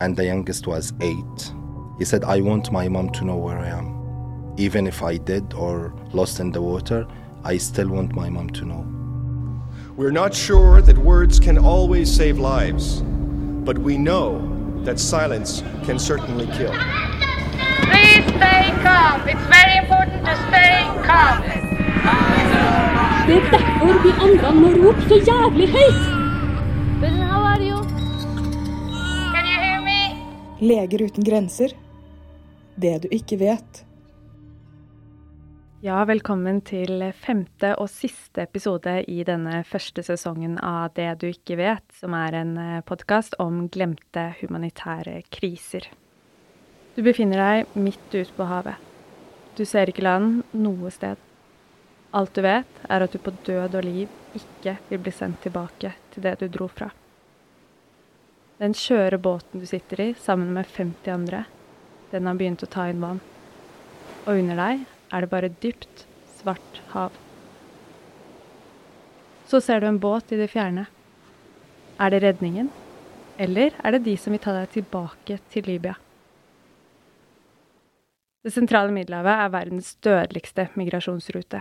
and the youngest was eight. He said, I want my mom to know where I am. Even if I did or lost in the water, I still want my mom to know. We're not sure that words can always save lives, but we know that silence can certainly kill. Please stay calm. It's very important to stay calm. Det er derfor vi andre må rope så jævlig høyt! How are you? Leger uten grenser. Det du ikke vet. Ja, velkommen til femte og siste episode i denne første sesongen av Det du ikke vet, som er en podkast om glemte humanitære kriser. Du befinner deg midt ute på havet. Du ser ikke land noe sted. Alt du vet, er at du på død og liv ikke vil bli sendt tilbake til det du dro fra. Den skjøre båten du sitter i sammen med 50 andre, den har begynt å ta inn vann. Og under deg er det bare dypt, svart hav. Så ser du en båt i det fjerne. Er det redningen? Eller er det de som vil ta deg tilbake til Libya? Det sentrale Middelhavet er verdens dødeligste migrasjonsrute.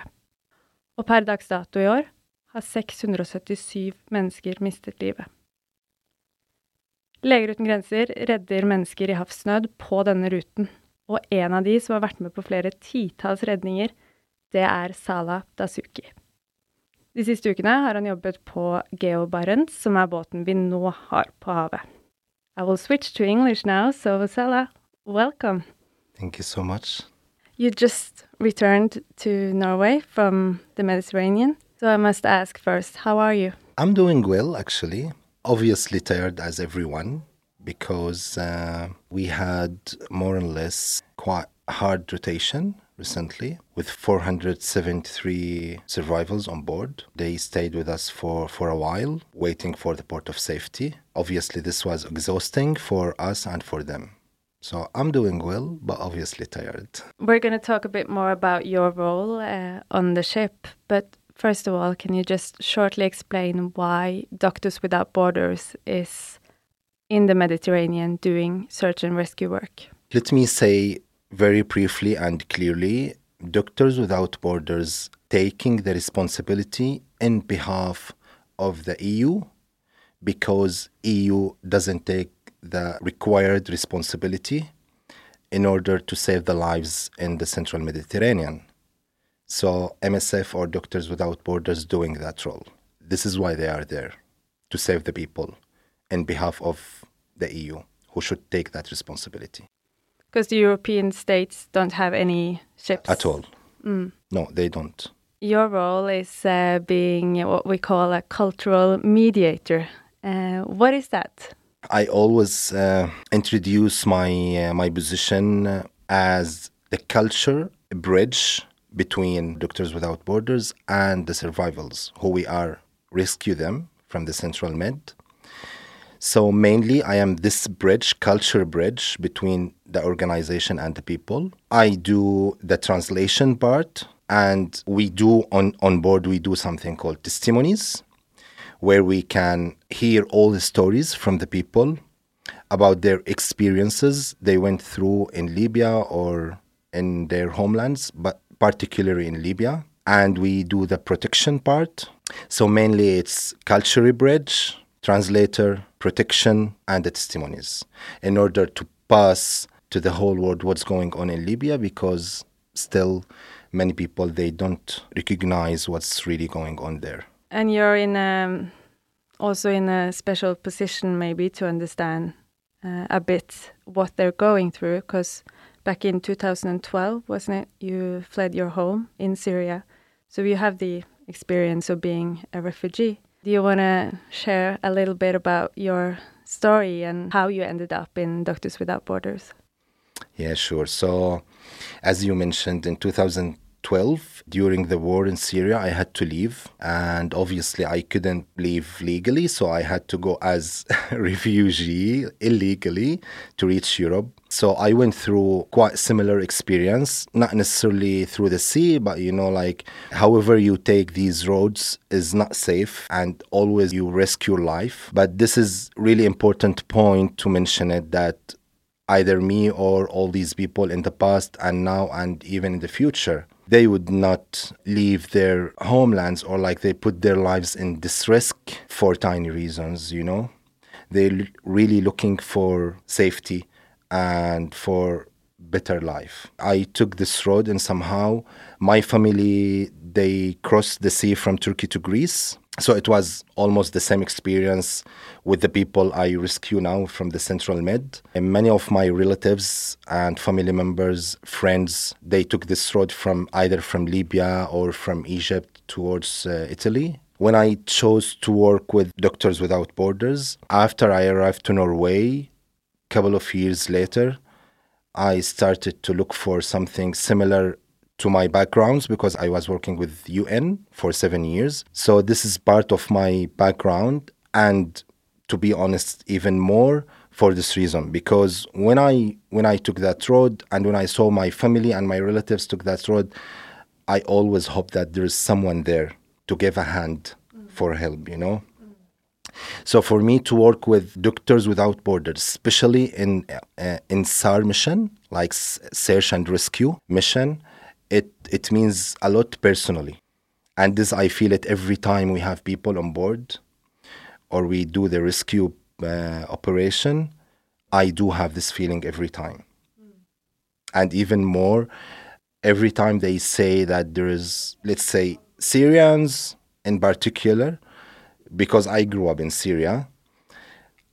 Og per dags dato i år har 677 mennesker mistet livet. Leger uten grenser redder mennesker i havsnød på denne ruten, og en av de som har vært med på flere titalls redninger, det er Salah Dasuki. De siste ukene har han jobbet på Geo Barents, som er båten vi nå har på havet. I will switch to English now, so Salah, welcome. Thank you so much. You just returned to Norway from the Mediterranean. So I must ask first, how are you? I'm doing well, actually. Obviously, tired as everyone because uh, we had more or less quite hard rotation recently with 473 survivors on board. They stayed with us for, for a while, waiting for the port of safety. Obviously, this was exhausting for us and for them. So I'm doing well, but obviously tired. We're going to talk a bit more about your role uh, on the ship, but first of all, can you just shortly explain why Doctors Without Borders is in the Mediterranean doing search and rescue work? Let me say very briefly and clearly Doctors Without Borders taking the responsibility in behalf of the EU because EU doesn't take the required responsibility in order to save the lives in the central Mediterranean. So, MSF or Doctors Without Borders doing that role. This is why they are there to save the people in behalf of the EU, who should take that responsibility. Because the European states don't have any ships At all. Mm. No, they don't. Your role is uh, being what we call a cultural mediator. Uh, what is that? I always uh, introduce my uh, my position as the culture bridge between Doctors Without Borders and the survivals, who we are rescue them from the Central Med. So mainly, I am this bridge, culture bridge between the organization and the people. I do the translation part, and we do on on board. We do something called testimonies where we can hear all the stories from the people about their experiences they went through in Libya or in their homelands, but particularly in Libya. And we do the protection part. So mainly it's culture bridge, translator, protection, and the testimonies in order to pass to the whole world what's going on in Libya because still many people they don't recognize what's really going on there. And you're in um, also in a special position, maybe, to understand uh, a bit what they're going through. Because back in 2012, wasn't it? You fled your home in Syria, so you have the experience of being a refugee. Do you want to share a little bit about your story and how you ended up in Doctors Without Borders? Yeah, sure. So, as you mentioned, in 12 during the war in Syria. I had to leave, and obviously, I couldn't leave legally, so I had to go as refugee illegally to reach Europe. So I went through quite similar experience, not necessarily through the sea, but you know, like however you take these roads is not safe and always you risk your life. But this is really important point to mention it that either me or all these people in the past and now and even in the future they would not leave their homelands or like they put their lives in this risk for tiny reasons you know? They're really looking for safety and for better life i took this road and somehow my family they crossed the sea from turkey to greece so it was almost the same experience with the people I rescue now from the Central Med. And many of my relatives and family members, friends, they took this road from either from Libya or from Egypt towards uh, Italy. When I chose to work with Doctors Without Borders, after I arrived to Norway, a couple of years later, I started to look for something similar to my backgrounds because I was working with UN for seven years. So this is part of my background, and to be honest, even more for this reason because when I when I took that road and when I saw my family and my relatives took that road, I always hope that there is someone there to give a hand for help. You know. So for me to work with Doctors Without Borders, especially in uh, in SAR mission, like search and rescue mission, it it means a lot personally and this i feel it every time we have people on board or we do the rescue uh, operation i do have this feeling every time mm. and even more every time they say that there is let's say syrians in particular because i grew up in syria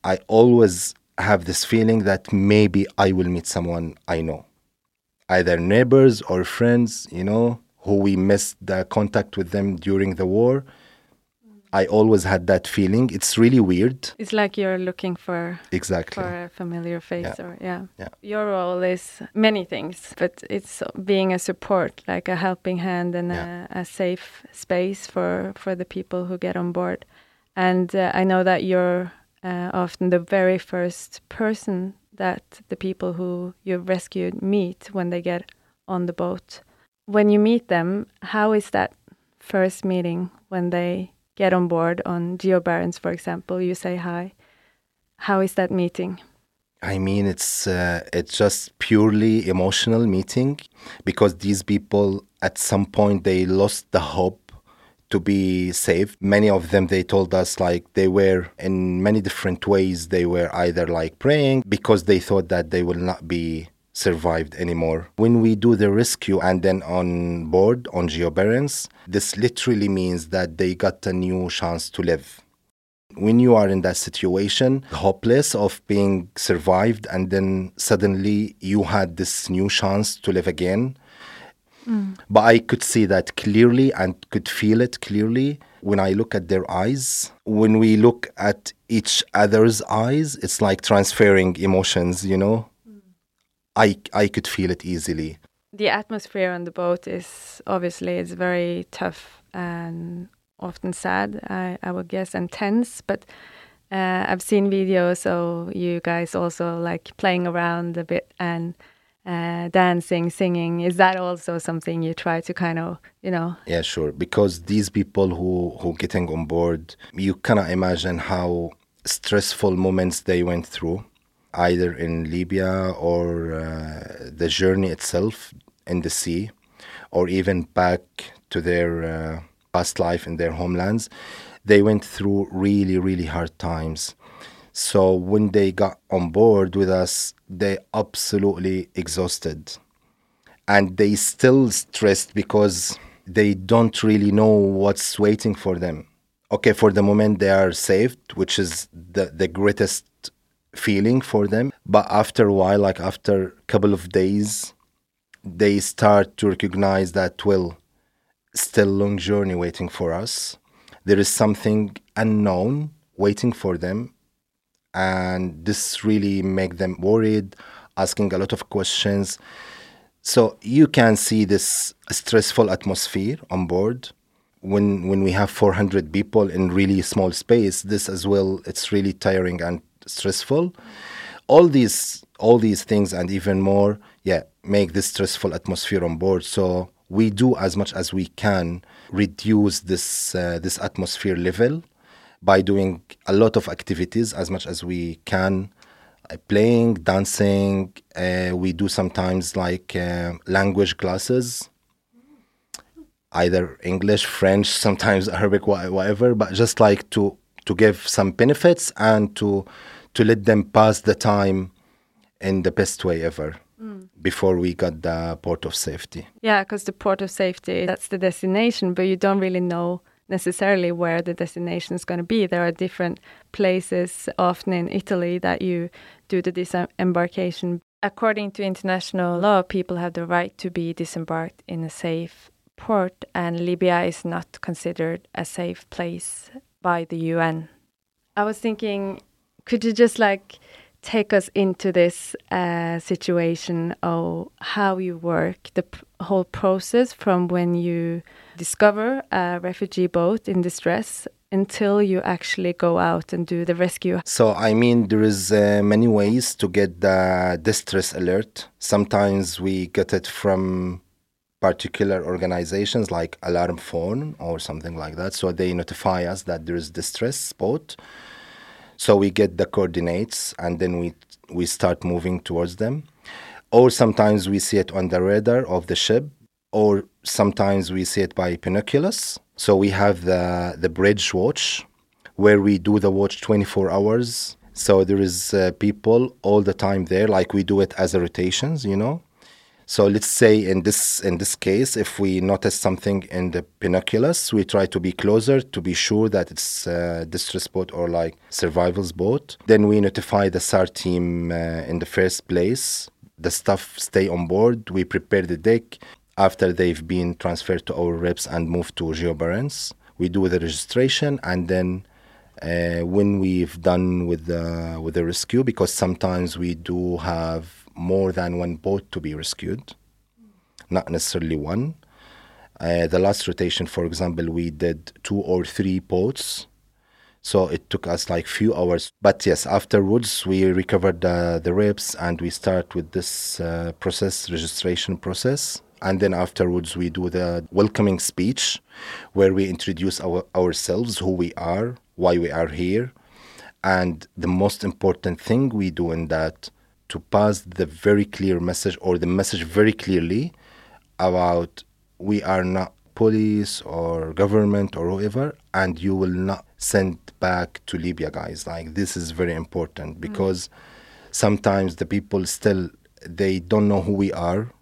i always have this feeling that maybe i will meet someone i know either neighbors or friends, you know, who we missed the contact with them during the war. I always had that feeling. It's really weird. It's like you're looking for exactly for a familiar face, yeah. or yeah. yeah. Your role is many things, but it's being a support, like a helping hand and yeah. a, a, safe space for for the people who get on board. And uh, I know that you're uh, often the very first person that the people who you've rescued meet when they get on the boat. When you meet them, how is that first meeting when they get on board on Geo Barents, for example? You say hi. How is that meeting? I mean, it's uh, it's just purely emotional meeting because these people at some point they lost the hope to be saved. Many of them, they told us like they were in many different ways. They were either like praying because they thought that they will not be survived anymore. When we do the rescue and then on board on GeoBarents, this literally means that they got a new chance to live. When you are in that situation, hopeless of being survived, and then suddenly you had this new chance to live again, But I could see that clearly and could feel it clearly when I look at their eyes. When we look at each other's eyes, it's like transferring emotions, you know? I, I could feel it easily. The atmosphere on the boat is obviously it's very tough and often sad, I, I would guess, and tense, but uh, I've seen videos of you guys also like playing around a bit and uh, dancing, singing. Is that also something you try to kind of, you know? Yeah, sure. Because these people who who getting on board, you cannot imagine how stressful moments they went through, either in Libya or uh, the journey itself in the sea, or even back to their uh, past life in their homelands. They went through really, really hard times so when they got on board with us, they absolutely exhausted. And they still stressed because they don't really know what's waiting for them. Okay, for the moment they are saved, which is the, the greatest feeling for them. But after a while, like after a couple of days, they start to recognize that, well, still long journey waiting for us. There is something unknown waiting for them and this really make them worried asking a lot of questions So you can see this stressful atmosphere on board. When when we have 400 people in really small space, this as well, it's really tiring and stressful. All these all these things and even more, yeah, make this stressful atmosphere on board. So we do as much as we can reduce this uh, this atmosphere level by doing a lot of activities as much as we can uh, playing dancing uh, we do sometimes like uh, language classes either english french sometimes arabic whatever but just like to to give some benefits and to to let them pass the time in the best way ever before we got the port of safety. Yeah, because the port of safety, that's the destination, but you don't really know necessarily where the destination is going to be. There are different places, often in Italy, that you do the disembarkation. According to international law, people have the right to be disembarked in a safe port, and Libya is not considered a safe place by the UN. I was thinking, could you just like take us into this uh, situation of how you work, the whole process from when you discover a refugee boat in distress until you actually go out and do the rescue? So I mean, there is uh, many ways to get the distress alert. Sometimes we get it from particular organizations like Alarm Phone or something like that. So they notify us that there is distress boat. So we get the coordinates and then we we start moving towards them. Or sometimes we see it on the radar of the ship, or sometimes we see it by binoculars. So we have the the bridge watch, where we do the watch 24 hours. So there is uh, people all the time there, like we do it as a rotations, you know. So let's say in this in this case, if we notice something in the binoculars, we try to be closer to be sure that it's uh, distress boat or like survival's boat. Then we notify the SAR team uh, in the first place. The staff stay on board. We prepare the deck after they've been transferred to our reps and moved to GeoBarents. We do the registration and then uh, when we've done with the with the rescue, because sometimes we do have more than one boat to be rescued, not necessarily one. Uh, the last rotation, for example, we did two or three boats, so it took us like few hours. But yes, afterwards we recovered the the ribs and we start with this uh, process, registration process, and then afterwards we do the welcoming speech, where we introduce our, ourselves, who we are, why we are here, and the most important thing we do in that to pass the very clear message or the message very clearly about we are not police or government or whoever and you will not send back to libya guys. Like this is very important mm. because sometimes the people still they don't know who we are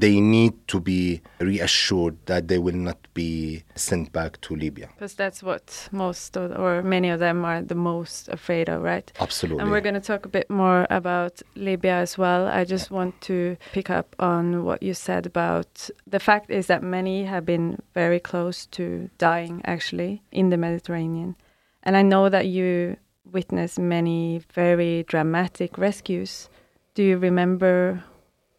they need to be reassured that they will not be sent back to libya Because that's what most of, or many of them are the most afraid of, right? absolutely And we're going to talk a bit more about Libya as well. I just want to pick up on what you said about the fact is that many have been very close to dying actually in the Mediterranean. And I know that you witnessed many very dramatic rescues. Do you remember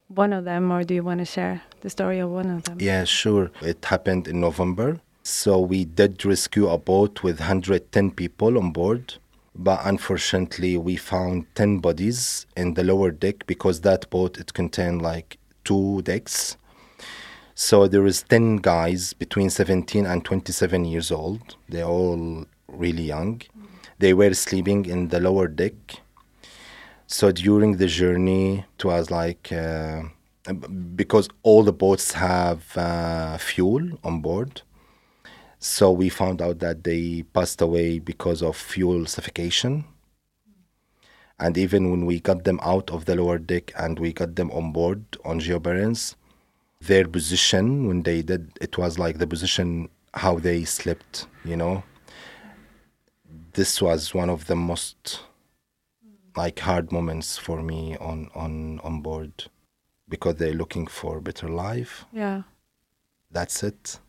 one of them or do you want to share the story of one of them? Yeah, sure. It happened in November. So we did rescue a boat with 110 people on board. But unfortunately, we found 10 bodies in the lower deck because that boat, it contained like two decks. So there is 10 guys between 17 and 27 years old. They're all really young. They were sleeping in the lower deck. So during the journey, it was like uh, because all the boats have uh, fuel on board. So we found out that they passed away because of fuel suffocation. And even when we got them out of the lower deck and we got them on board on GeoBarents, their position when they did it was like the position how they slept, you know. This was one of the most like hard moments for me on on on board because they're looking for better life Yeah. that's it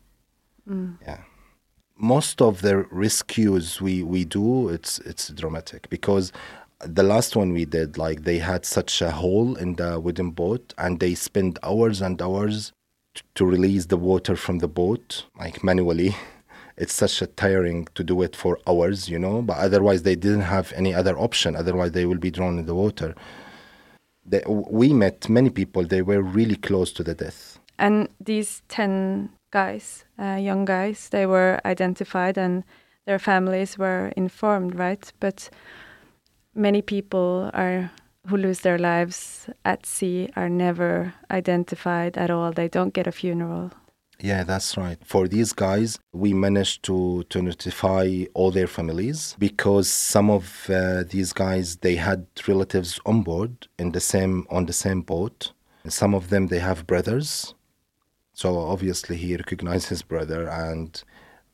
mm. yeah most of the rescues we we do it's it's dramatic because The last one we did, like they had such a hole in the wooden boat, and they spent hours and hours to release the water from the boat, like manually. It's such a tiring to do it for hours, you know. But otherwise, they didn't have any other option. Otherwise, they will be drawn in the water. They, we met many people. They were really close to the death. And these 10 guys, uh, young guys, they were identified and their families were informed, right? But many people are who lose their lives at sea are never identified at all. They don't get a funeral. Yeah, that's right. For these guys, we managed to, to notify all their families because some of uh, these guys they had relatives on board in the same on the same boat. Some of them they have brothers, so obviously he recognized his brother. And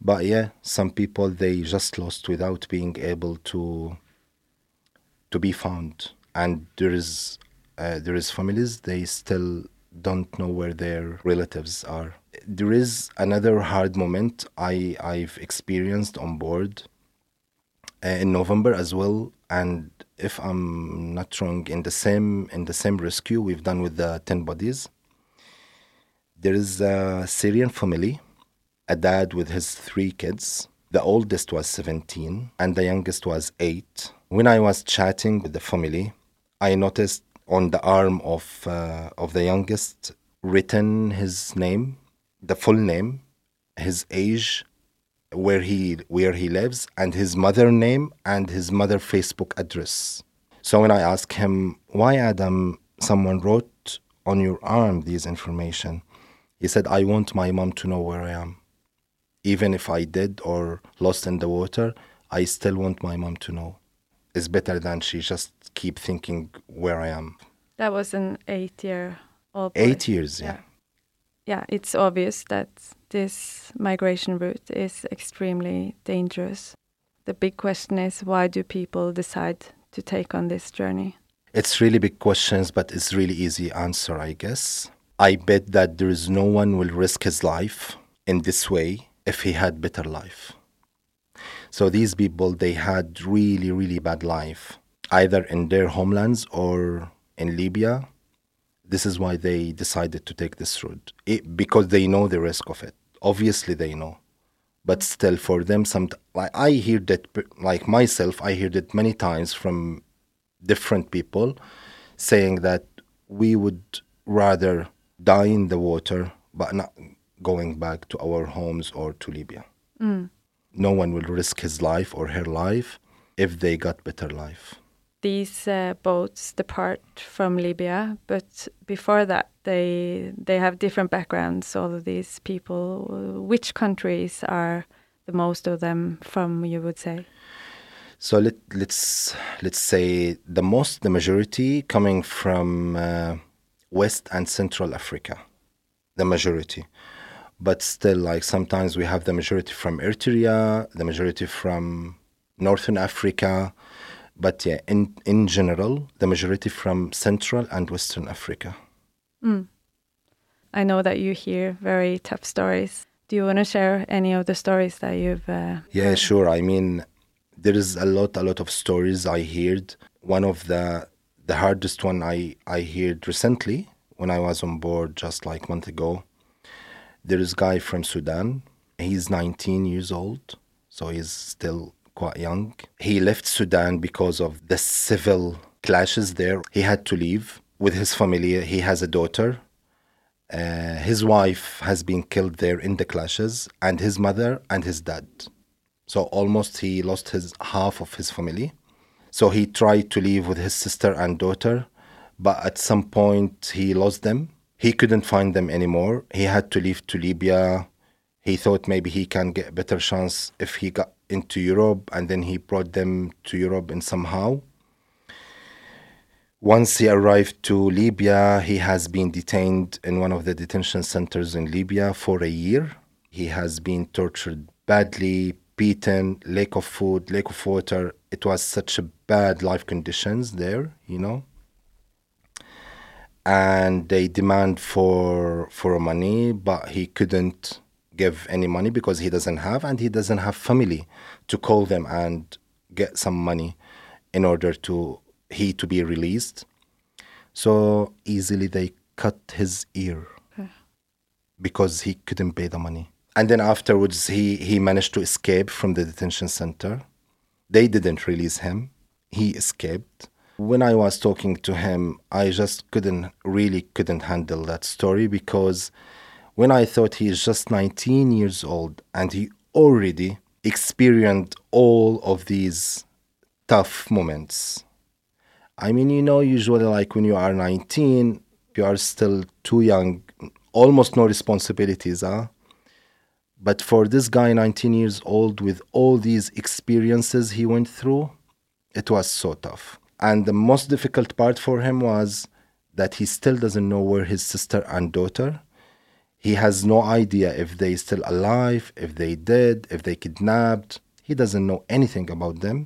but yeah, some people they just lost without being able to to be found. And there is uh, there is families they still don't know where their relatives are there is another hard moment I I've experienced on board uh, in November as well, and if I'm not wrong, in the same in the same rescue we've done with the ten bodies. There is a Syrian family, a dad with his three kids. The oldest was 17 and the youngest was 8. When I was chatting with the family, I noticed on the arm of uh, of the youngest written his name the full name, his age, where he where he lives, and his mother name and his mother Facebook address. So when I asked him why Adam, someone wrote on your arm these information, he said, "I want my mom to know where I am. Even if I did or lost in the water, I still want my mom to know. It's better than she just keep thinking where I am." That was an eight-year-old. boy. Eight years, yeah. Yeah. yeah, it's obvious that this migration route is extremely dangerous. The big question is why do people decide to take on this journey? It's really big questions, but it's really easy answer, I guess. I bet that there is no one will risk his life in this way if he had better life. So these people they had really really bad life either in their homelands or in Libya. This is why they decided to take this route it, because they know the risk of it. Obviously they know. But still for them some like I hear that like myself I heard it many times from different people saying that we would rather die in the water but not going back to our homes or to Libya. Mm. No one will risk his life or her life if they got better life. These uh, boats depart from Libya, but before that, they they have different backgrounds. All of these people. Which countries are the most of them from? You would say. So let let's let's say the most the majority coming from uh, West and Central Africa, the majority, but still like sometimes we have the majority from Eritrea, the majority from Northern Africa, but yeah, in in general the majority from Central and Western Africa. I know that you hear very tough stories. Do you want to share any of the stories that you've? Uh, Yeah, sure. I mean, there is a lot, a lot of stories I heard. One of the the hardest one I I heard recently when I was on board just like a month ago. There is a guy from Sudan. He's 19 years old, so he's still quite young. He left Sudan because of the civil clashes there. He had to leave with his family. He has a daughter. Uh, his wife has been killed there in the clashes, and his mother and his dad. So almost he lost his half of his family. So he tried to leave with his sister and daughter, but at some point he lost them. He couldn't find them anymore. He had to leave to Libya. He thought maybe he can get a better chance if he got into Europe, and then he brought them to Europe in somehow. Once he arrived to Libya, he has been detained in one of the detention centers in Libya for a year. He has been tortured badly, beaten, lack of food, lack of water. It was such a bad life conditions there, you know. And they demand for for money, but he couldn't give any money because he doesn't have, and he doesn't have family to call them and get some money in order to he to be released. So easily they cut his ear because he couldn't pay the money. And then afterwards he, he managed to escape from the detention center. They didn't release him. He escaped. When I was talking to him, I just couldn't really couldn't handle that story because when I thought he is just 19 years old and he already experienced all of these tough moments. I mean, you know, usually like when you are 19, you are still too young, almost no responsibilities, huh? But for this guy, 19 years old, with all these experiences he went through, it was so tough. And the most difficult part for him was that he still doesn't know where his sister and daughter. He has no idea if they still alive, if they dead, if they kidnapped. He doesn't know anything about them.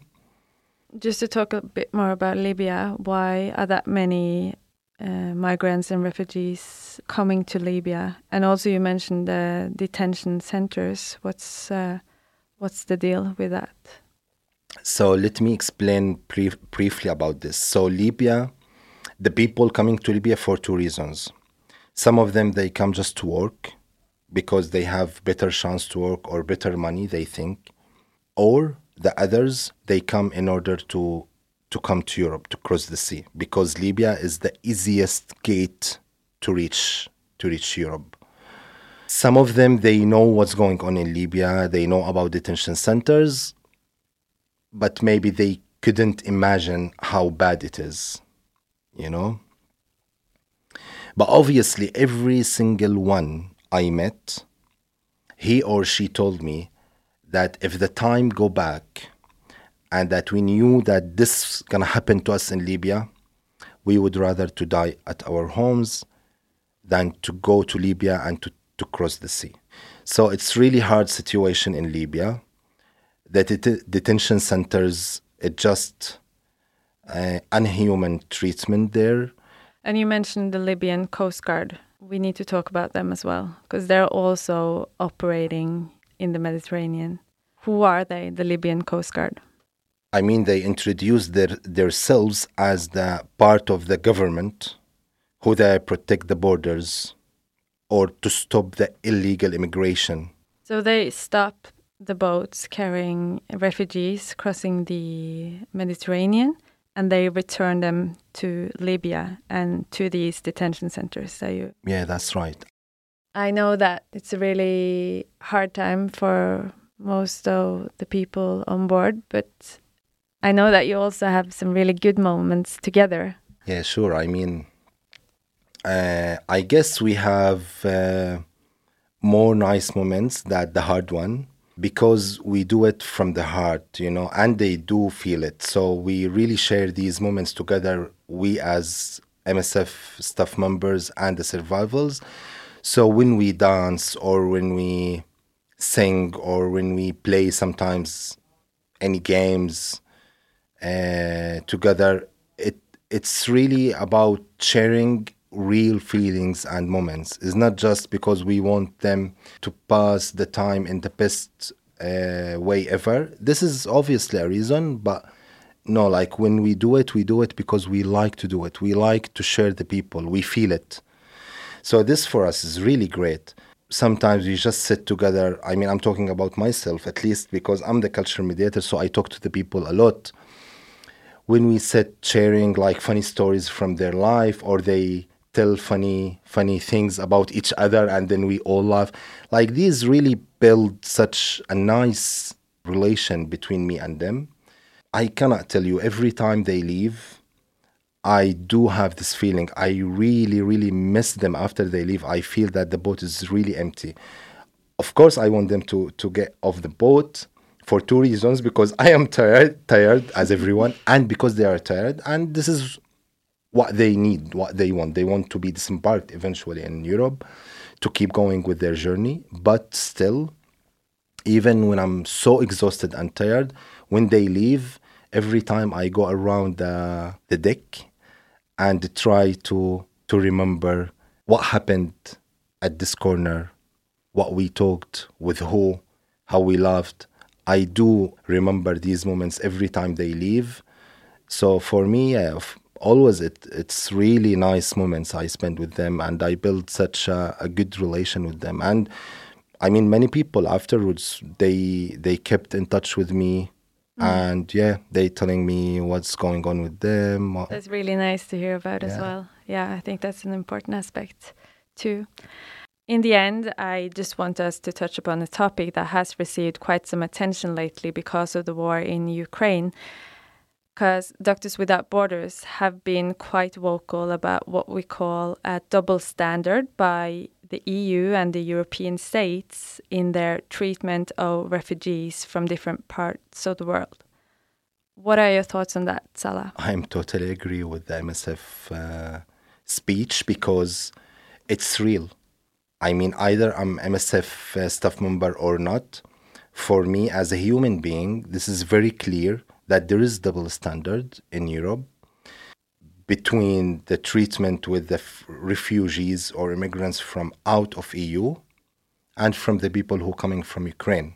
Just to talk a bit more about Libya, why are that many uh, migrants and refugees coming to Libya? And also, you mentioned the detention centers. What's uh, what's the deal with that? So let me explain brief, briefly about this. So Libya, the people coming to Libya for two reasons. Some of them they come just to work because they have better chance to work or better money they think, or the others they come in order to to come to Europe to cross the sea because Libya is the easiest gate to reach to reach Europe. Some of them they know what's going on in Libya, they know about detention centers, but maybe they couldn't imagine how bad it is, you know? But obviously, every single one I met, he or she told me that if the time go back and that we knew that this gonna happen to us in Libya, we would rather to die at our homes than to go to Libya and to, to cross the sea. So it's really hard situation in Libya. The det- detention centers, it just uh, unhuman treatment there. And you mentioned the Libyan Coast Guard. We need to talk about them as well because they're also operating in the Mediterranean. Who are they, the Libyan Coast Guard? I mean, they introduce their themselves as the part of the government who they protect the borders or to stop the illegal immigration. So they stop the boats carrying refugees crossing the Mediterranean and they return them to Libya and to these detention centers. So you Yeah, that's right. I know that it's a really hard time for most of the people on board, but I know that you also have some really good moments together. Yeah, sure. I mean, uh, I guess we have uh, more nice moments than the hard one because we do it from the heart, you know, and they do feel it. So we really share these moments together, we as MSF staff members and the survivors. So when we dance or when we sing or when we play sometimes any games uh, together, it it's really about sharing real feelings and moments. It's not just because we want them to pass the time in the best uh, way ever. This is obviously a reason, but no, like when we do it, we do it because we like to do it. We like to share the people. We feel it. So this for us is really great. Sometimes we just sit together. I mean, I'm talking about myself at least because I'm the culture mediator, so I talk to the people a lot. When we sit sharing like funny stories from their life or they tell funny funny things about each other and then we all laugh. Like these really build such a nice relation between me and them. I cannot tell you every time they leave i do have this feeling. I really really miss them after they leave. I feel that the boat is really empty. Of course i want them to to get off the boat for two reasons because i am tired tired as everyone and because they are tired and this is what they need, what they want. They want to be disembarked eventually in Europe to keep going with their journey. But still, even when I'm so exhausted and tired, when they leave, every time I go around the, the deck and try to to remember what happened at this corner, what we talked with who, how we laughed. I do remember these moments every time they leave So for me, uh, always it, it's really nice moments I spend with them, and I build such a, a good relation with them. And I mean, many people afterwards they they kept in touch with me, mm. and yeah, they telling me what's going on with them. That's really nice to hear about as well. Yeah, I think that's an important aspect too. In the end, I just want us to touch upon a topic that has received quite some attention lately because of the war in Ukraine. Because Doctors Without Borders have been quite vocal about what we call a double standard by the EU and the European states in their treatment of refugees from different parts of the world. What are your thoughts on that, Salah? I'm totally agree with the MSF uh, speech because it's real. I mean, either I'm MSF uh, staff member or not. For me, as a human being, this is very clear that there is double standard in Europe between the treatment with the refugees or immigrants from out of EU and from the people who are coming from Ukraine.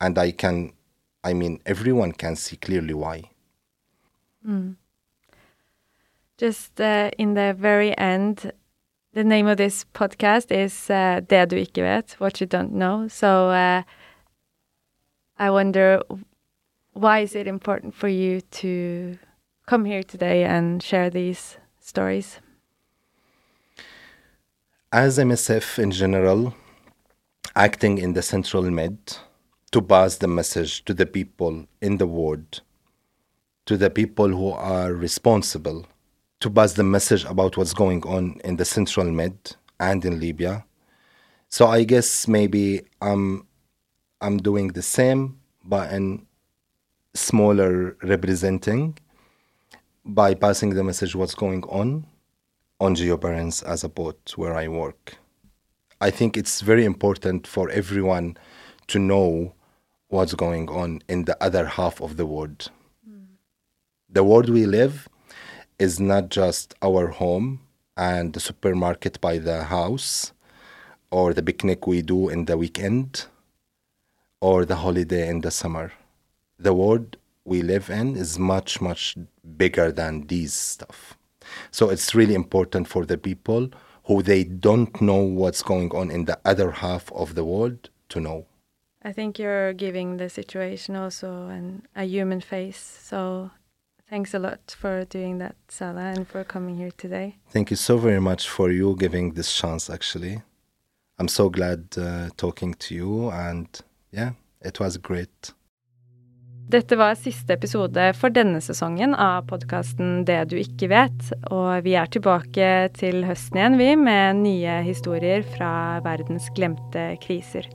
And I can, I mean, everyone can see clearly why. Just uh, in the very end, the name of this podcast is uh, Det du ikke vet, what you don't know. So uh, I wonder why is it important for you to come here today and share these stories? as MSF in general, acting in the Central Med to pass the message to the people in the ward, to the people who are responsible, to pass the message about what's going on in the Central Med and in Libya. So I guess maybe I'm I'm doing the same, but in smaller representing by passing the message what's going on on GeoBarents as a boat where I work. I think it's very important for everyone to know what's going on in the other half of the world. Mm. The world we live is not just our home and the supermarket by the house or the picnic we do in the weekend or the holiday in the summer. The world we live in is much, much bigger than these stuff. So it's really important for the people who they don't know what's going on in the other half of the world to know. I think you're giving the situation also an, a human face. So thanks a lot for doing that, Salah, and for coming here today. Thank you so very much for you giving this chance, actually. I'm so glad uh, talking to you, and yeah, it was great. Dette var siste episode for denne sesongen av podkasten Det du ikke vet, og vi er tilbake til høsten igjen, vi, med nye historier fra verdens glemte kriser.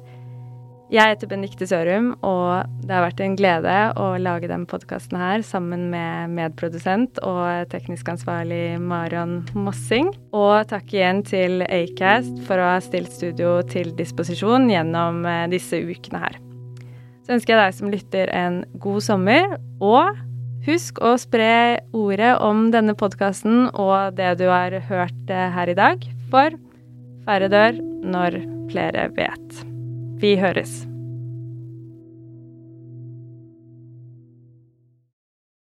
Jeg heter Benikte Sørum, og det har vært en glede å lage denne podkasten her sammen med medprodusent og teknisk ansvarlig Marion Mossing. Og takk igjen til Acast for å ha stilt studio til disposisjon gjennom eh, disse ukene her. Så ønsker jeg deg som lytter en god sommer, og husk å spre ordet om denne podkasten og det du har hørt eh, her i dag, for færre dør når flere vet. Vi høres.